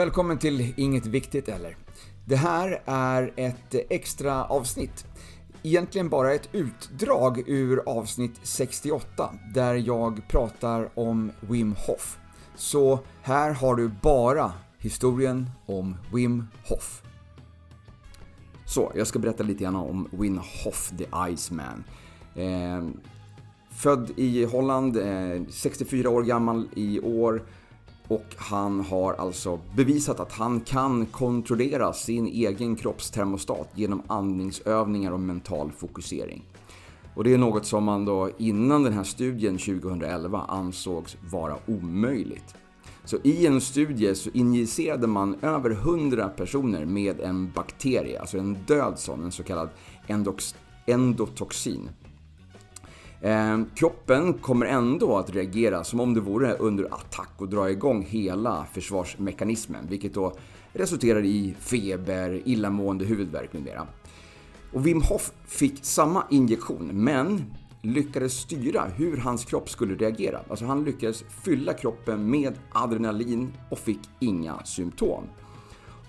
Välkommen till Inget Viktigt Eller. Det här är ett extra avsnitt. Egentligen bara ett utdrag ur avsnitt 68 där jag pratar om Wim Hof. Så här har du bara historien om Wim Hof. Så, jag ska berätta lite grann om Wim Hof, the Iceman. Eh, född i Holland, eh, 64 år gammal i år och han har alltså bevisat att han kan kontrollera sin egen kroppstermostat genom andningsövningar och mental fokusering. Och det är något som man då innan den här studien 2011 ansågs vara omöjligt. Så i en studie så injicerade man över 100 personer med en bakterie, alltså en död sån, en så kallad endotoxin. Eh, kroppen kommer ändå att reagera som om det vore under attack och dra igång hela försvarsmekanismen, vilket då resulterar i feber, illamående, huvudvärk med mera. Och Wim Hof fick samma injektion, men lyckades styra hur hans kropp skulle reagera. Alltså han lyckades fylla kroppen med adrenalin och fick inga symptom.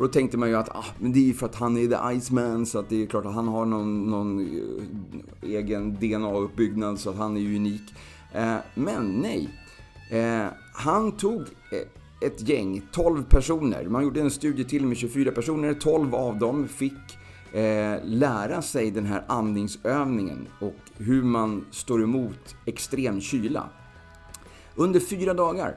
Och då tänkte man ju att ah, men det är ju för att han är the Iceman så att det är klart att han har någon, någon eh, egen DNA-uppbyggnad så att han är ju unik. Eh, men nej. Eh, han tog eh, ett gäng, 12 personer. Man gjorde en studie till med 24 personer. 12 av dem fick eh, lära sig den här andningsövningen och hur man står emot extrem kyla. Under fyra dagar.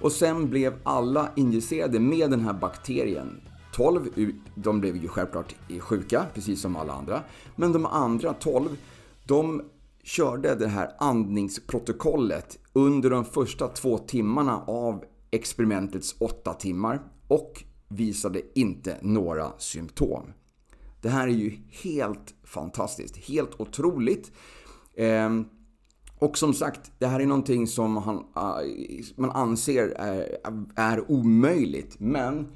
Och sen blev alla injicerade med den här bakterien 12, de blev ju självklart sjuka, precis som alla andra. Men de andra 12, de körde det här andningsprotokollet under de första två timmarna av experimentets åtta timmar och visade inte några symptom. Det här är ju helt fantastiskt, helt otroligt. Ehm, och som sagt, det här är någonting som äh, man anser är omöjligt. Men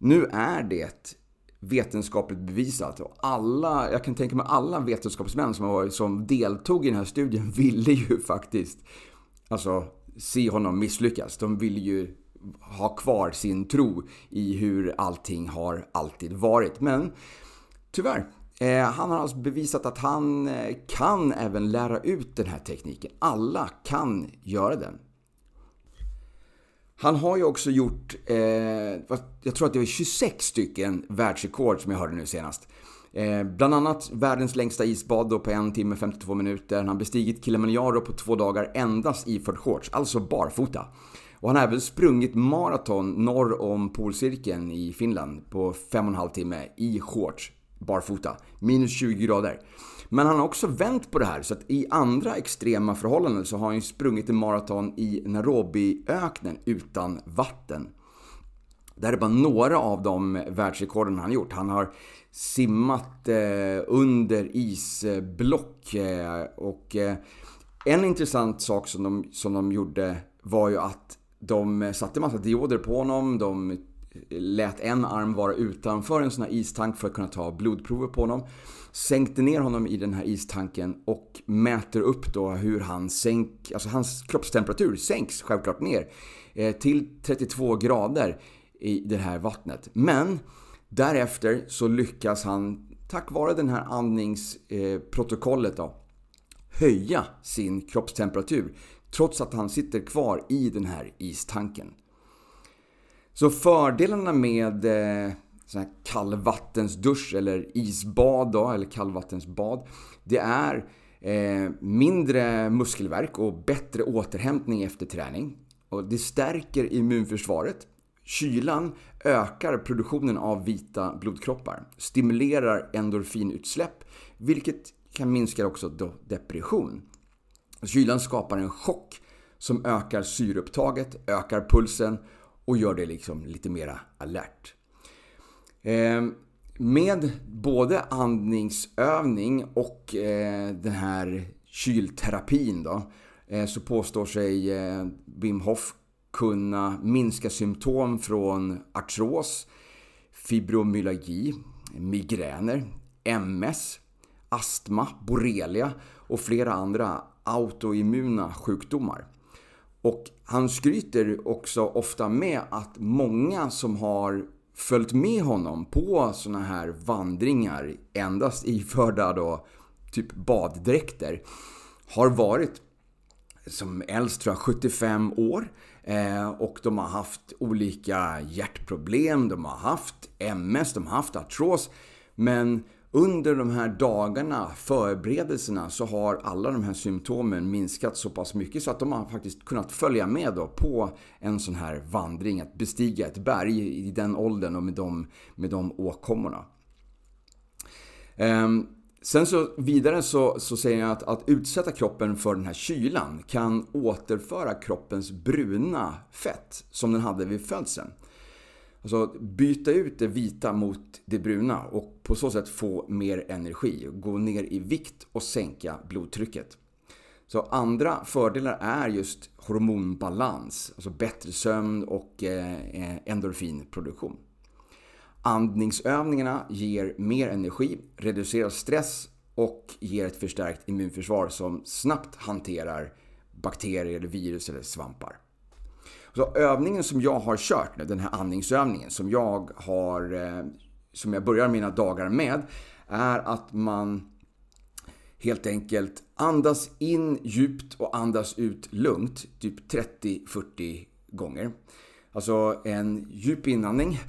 nu är det vetenskapligt bevisat och alla, jag kan tänka mig alla vetenskapsmän som, var, som deltog i den här studien ville ju faktiskt alltså, se honom misslyckas. De ville ju ha kvar sin tro i hur allting har alltid varit. Men tyvärr, eh, han har alltså bevisat att han eh, kan även lära ut den här tekniken. Alla kan göra den. Han har ju också gjort, eh, jag tror att det var 26 stycken världsrekord som jag hörde nu senast. Eh, bland annat världens längsta isbad då på en timme 52 minuter. Han har bestigit Kilimanjaro på två dagar endast i shorts, alltså barfota. Och han har även sprungit maraton norr om polcirkeln i Finland på 5,5 timme i shorts, barfota, minus 20 grader. Men han har också vänt på det här, så att i andra extrema förhållanden så har han ju sprungit en maraton i Nairobiöknen utan vatten. Det här är bara några av de världsrekorden han gjort. Han har simmat eh, under isblock eh, och eh, en intressant sak som de, som de gjorde var ju att de satte massa dioder på honom. De lät en arm vara utanför en sån här istank för att kunna ta blodprover på honom sänkte ner honom i den här istanken och mäter upp då hur han sänk, alltså hans kroppstemperatur sänks självklart ner eh, till 32 grader i det här vattnet. Men därefter så lyckas han tack vare det här andningsprotokollet eh, då höja sin kroppstemperatur trots att han sitter kvar i den här istanken. Så fördelarna med eh, sån här kallvattensdusch eller isbad då, eller kallvattensbad. Det är eh, mindre muskelverk och bättre återhämtning efter träning. Och det stärker immunförsvaret. Kylan ökar produktionen av vita blodkroppar, stimulerar endorfinutsläpp, vilket kan minska också depression. Kylan skapar en chock som ökar syreupptaget, ökar pulsen och gör det liksom lite mera alert. Ehm, med både andningsövning och eh, den här kylterapin då, eh, så påstår sig eh, Wim Hof kunna minska symptom från artros, fibromyalgi, migräner, MS, astma, borrelia och flera andra autoimmuna sjukdomar. Och han skryter också ofta med att många som har följt med honom på såna här vandringar, endast iförda då typ baddräkter, har varit som äldst tror jag 75 år. Eh, och de har haft olika hjärtproblem, de har haft MS, de har haft artros. Men under de här dagarna, förberedelserna, så har alla de här symptomen minskat så pass mycket så att de har faktiskt kunnat följa med då på en sån här vandring, att bestiga ett berg i den åldern och med de, med de åkommorna. Ehm, Sen så vidare så, så säger jag att, att utsätta kroppen för den här kylan kan återföra kroppens bruna fett som den hade vid födseln. Alltså byta ut det vita mot det bruna och på så sätt få mer energi, gå ner i vikt och sänka blodtrycket. Så andra fördelar är just hormonbalans, alltså bättre sömn och eh, eh, endorfinproduktion. Andningsövningarna ger mer energi, reducerar stress och ger ett förstärkt immunförsvar som snabbt hanterar bakterier, virus eller svampar. Så övningen som jag har kört nu, den här andningsövningen som jag har eh, som jag börjar mina dagar med är att man helt enkelt andas in djupt och andas ut lugnt, typ 30-40 gånger. Alltså en djup inandning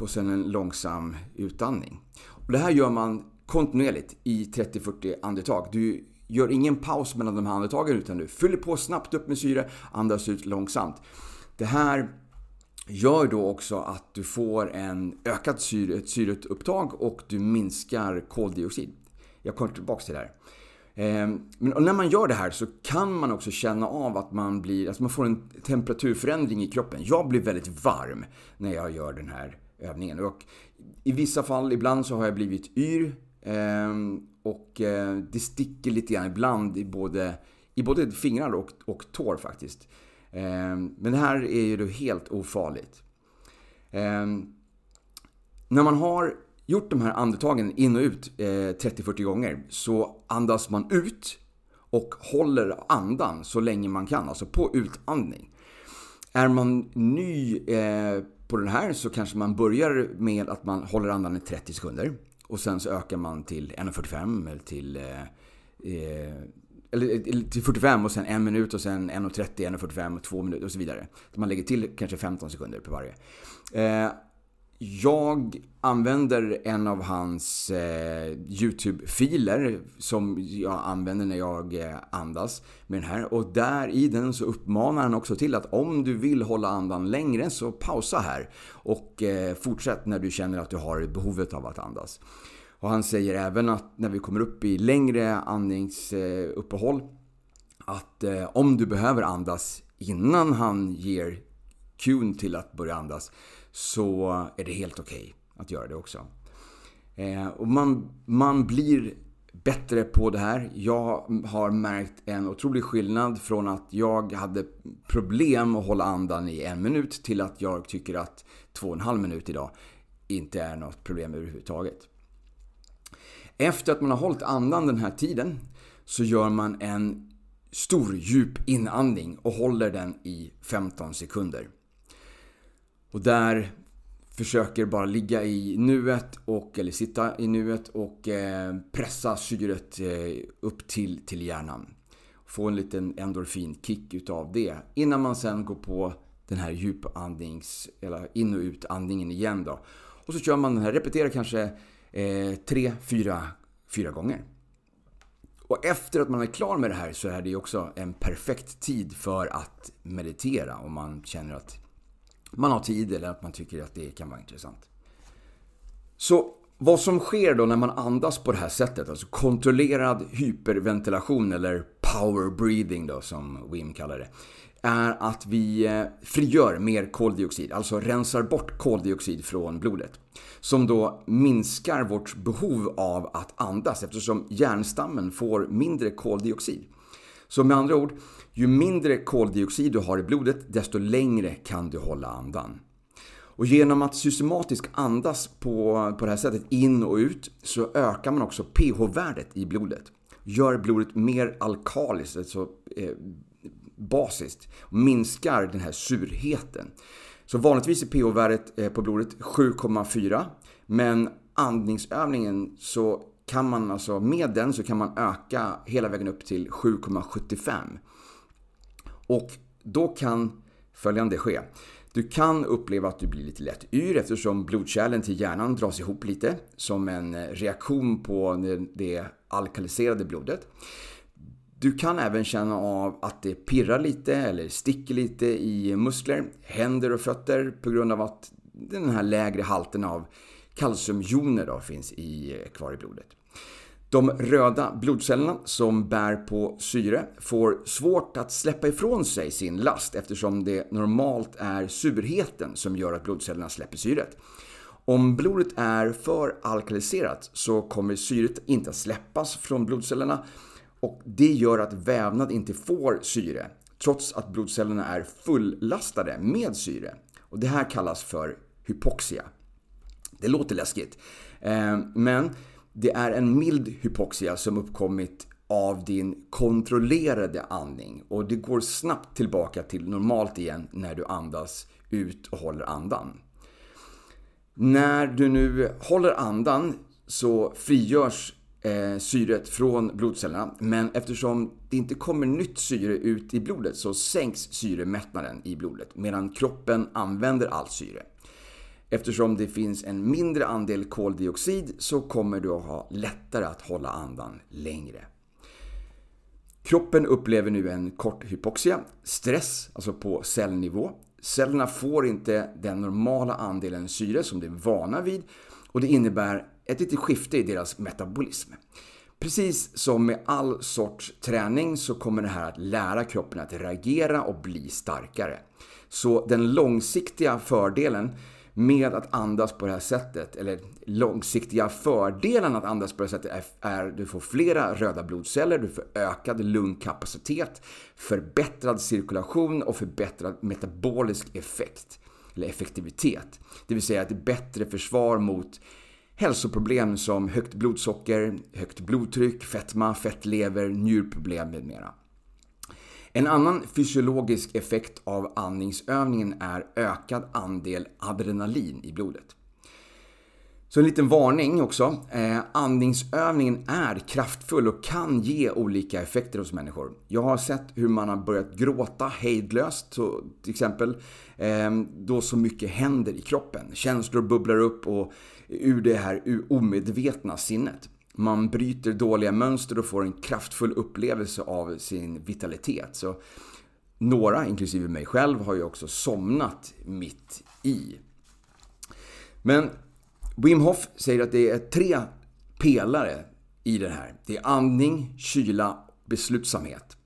och sen en långsam utandning. Och det här gör man kontinuerligt i 30-40 andetag. Du gör ingen paus mellan de här andetagen utan du fyller på snabbt upp med syre, andas ut långsamt. Det här gör då också att du får en ökat syre, syreupptag och du minskar koldioxid. Jag kommer tillbaka till det här. Ehm, men när man gör det här så kan man också känna av att man blir, alltså man får en temperaturförändring i kroppen. Jag blir väldigt varm när jag gör den här övningen. Och I vissa fall, ibland så har jag blivit yr. Ehm, och eh, det sticker lite grann ibland i både, i både fingrar och, och tår faktiskt. Eh, men det här är ju då helt ofarligt. Eh, när man har gjort de här andetagen in och ut eh, 30-40 gånger så andas man ut och håller andan så länge man kan, alltså på utandning. Är man ny eh, på den här så kanske man börjar med att man håller andan i 30 sekunder. Och sen så ökar man till 1.45 eller till, eh, eh eller eh, till 45 och sen en minut och sen 1.30, 1.45 2 minuter och så vidare. Man lägger till kanske 15 sekunder på varje. Eh, jag använder en av hans eh, YouTube-filer som jag använder när jag eh, andas med den här. Och där i den så uppmanar han också till att om du vill hålla andan längre så pausa här. Och eh, fortsätt när du känner att du har behovet av att andas. Och han säger även att när vi kommer upp i längre andningsuppehåll eh, att eh, om du behöver andas innan han ger cuen till att börja andas så är det helt okej okay att göra det också. Eh, och man, man blir bättre på det här. Jag har märkt en otrolig skillnad från att jag hade problem att hålla andan i en minut till att jag tycker att två och en halv minut idag inte är något problem överhuvudtaget. Efter att man har hållit andan den här tiden så gör man en stor djup inandning och håller den i 15 sekunder. Och där försöker bara ligga i nuet och, eller sitta i nuet och eh, pressa syret eh, upp till, till hjärnan. Få en liten endorfinkick utav det. Innan man sen går på den här djupandnings, eller in och utandningen igen då. Och så kör man den här, repeterar kanske eh, tre, fyra, fyra gånger. Och efter att man är klar med det här så är det också en perfekt tid för att meditera om man känner att man har tid eller att man tycker att det kan vara intressant. Så vad som sker då när man andas på det här sättet, alltså kontrollerad hyperventilation eller power breathing då som Wim kallar det, är att vi eh, frigör mer koldioxid, alltså rensar bort koldioxid från blodet. Som då minskar vårt behov av att andas eftersom hjärnstammen får mindre koldioxid. Så med andra ord, ju mindre koldioxid du har i blodet, desto längre kan du hålla andan. Och genom att systematiskt andas på, på det här sättet in och ut så ökar man också pH-värdet i blodet. Gör blodet mer alkaliskt, alltså eh, basiskt och minskar den här surheten. Så vanligtvis är pH-värdet eh, på blodet 7,4 men andningsövningen så kan man alltså, med den så kan man öka hela vägen upp till 7,75. Och då kan följande ske. Du kan uppleva att du blir lite lätt yr eftersom blodkärlen till hjärnan dras ihop lite som en eh, reaktion på det alkaliserade blodet. Du kan även känna av att det pirrar lite eller sticker lite i muskler, händer och fötter på grund av att den här lägre halten av kalciumjoner då finns i, eh, kvar i blodet. De röda blodcellerna som bär på syre får svårt att släppa ifrån sig sin last eftersom det normalt är surheten som gör att blodcellerna släpper syret. Om blodet är för alkaliserat så kommer syret inte att släppas från blodcellerna och det gör att vävnad inte får syre trots att blodcellerna är fullastade med syre. Och det här kallas för hypoxia. Det låter läskigt, eh, men det är en mild hypoxia som uppkommit av din kontrollerade andning och det går snabbt tillbaka till normalt igen när du andas ut och håller andan. När du nu håller andan så frigörs eh, syret från blodcellerna men eftersom det inte kommer nytt syre ut i blodet så sänks syremättnaden i blodet medan kroppen använder allt syre. Eftersom det finns en mindre andel koldioxid så kommer du att ha lättare att hålla andan längre. Kroppen upplever nu en kort hypoxia, stress, alltså på cellnivå. Cellerna får inte den normala andelen syre som de är vana vid och det innebär ett litet skifte i deras metabolism. Precis som med all sorts träning så kommer det här att lära kroppen att reagera och bli starkare. Så den långsiktiga fördelen med att andas på det här sättet, eller långsiktiga fördelen att andas på det här sättet är att du får flera röda blodceller, du får ökad lungkapacitet, förbättrad cirkulation och förbättrad metabolisk effekt, eller effektivitet. Det vill säga ett bättre försvar mot hälsoproblem som högt blodsocker, högt blodtryck, fetma, fettlever, njurproblem med mera. En annan fysiologisk effekt av andningsövningen är ökad andel adrenalin i blodet. Så en liten varning också. Eh, andningsövningen är kraftfull och kan ge olika effekter hos människor. Jag har sett hur man har börjat gråta hejdlöst, så, till exempel, eh, då så mycket händer i kroppen. Känslor bubblar upp och ur det här omedvetna sinnet. Man bryter dåliga mönster och får en kraftfull upplevelse av sin vitalitet. Så några, inklusive mig själv, har ju också somnat mitt i. Men Wim Hof säger att det är tre pelare i det här. Det är andning, kyla, beslutsamhet.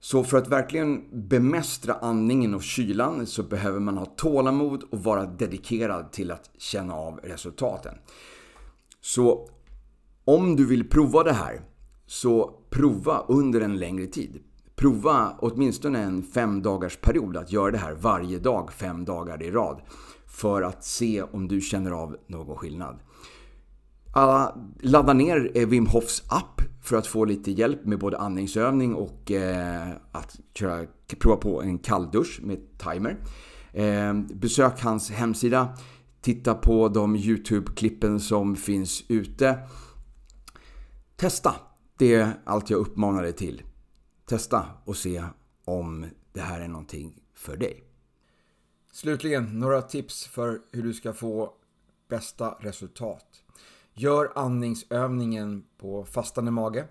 Så för att verkligen bemästra andningen och kylan så behöver man ha tålamod och vara dedikerad till att känna av resultaten. Så om du vill prova det här, så prova under en längre tid. Prova åtminstone en fem dagars period att göra det här varje dag, fem dagar i rad. För att se om du känner av någon skillnad. Alla, ladda ner eh, Wim Hofs app för att få lite hjälp med både andningsövning och eh, att köra, prova på en kalldusch med timer. Eh, besök hans hemsida. Titta på de YouTube-klippen som finns ute. Testa! Det är allt jag uppmanar dig till. Testa och se om det här är någonting för dig. Slutligen, några tips för hur du ska få bästa resultat. Gör andningsövningen på fastande mage.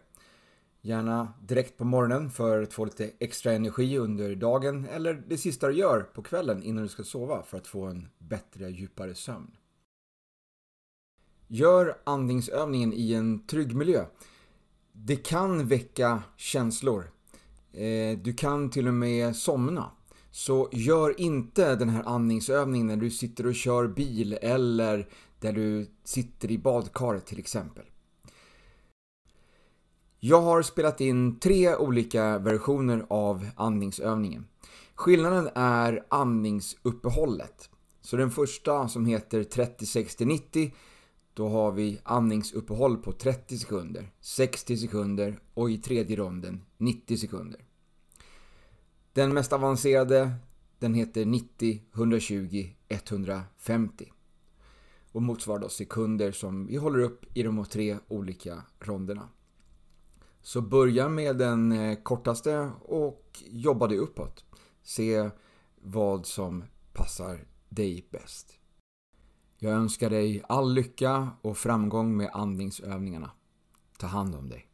Gärna direkt på morgonen för att få lite extra energi under dagen eller det sista du gör på kvällen innan du ska sova för att få en bättre, djupare sömn. Gör andningsövningen i en trygg miljö. Det kan väcka känslor. Eh, du kan till och med somna. Så gör inte den här andningsövningen när du sitter och kör bil eller där du sitter i badkaret till exempel. Jag har spelat in tre olika versioner av andningsövningen. Skillnaden är andningsuppehållet. Så den första som heter 30, 60, 90 då har vi andningsuppehåll på 30 sekunder, 60 sekunder och i tredje ronden 90 sekunder. Den mest avancerade, den heter 90, 120, 150 och motsvarar då sekunder som vi håller upp i de tre olika ronderna. Så börja med den eh, kortaste och jobba dig uppåt. Se vad som passar dig bäst. Jag önskar dig all lycka och framgång med andningsövningarna. Ta hand om dig.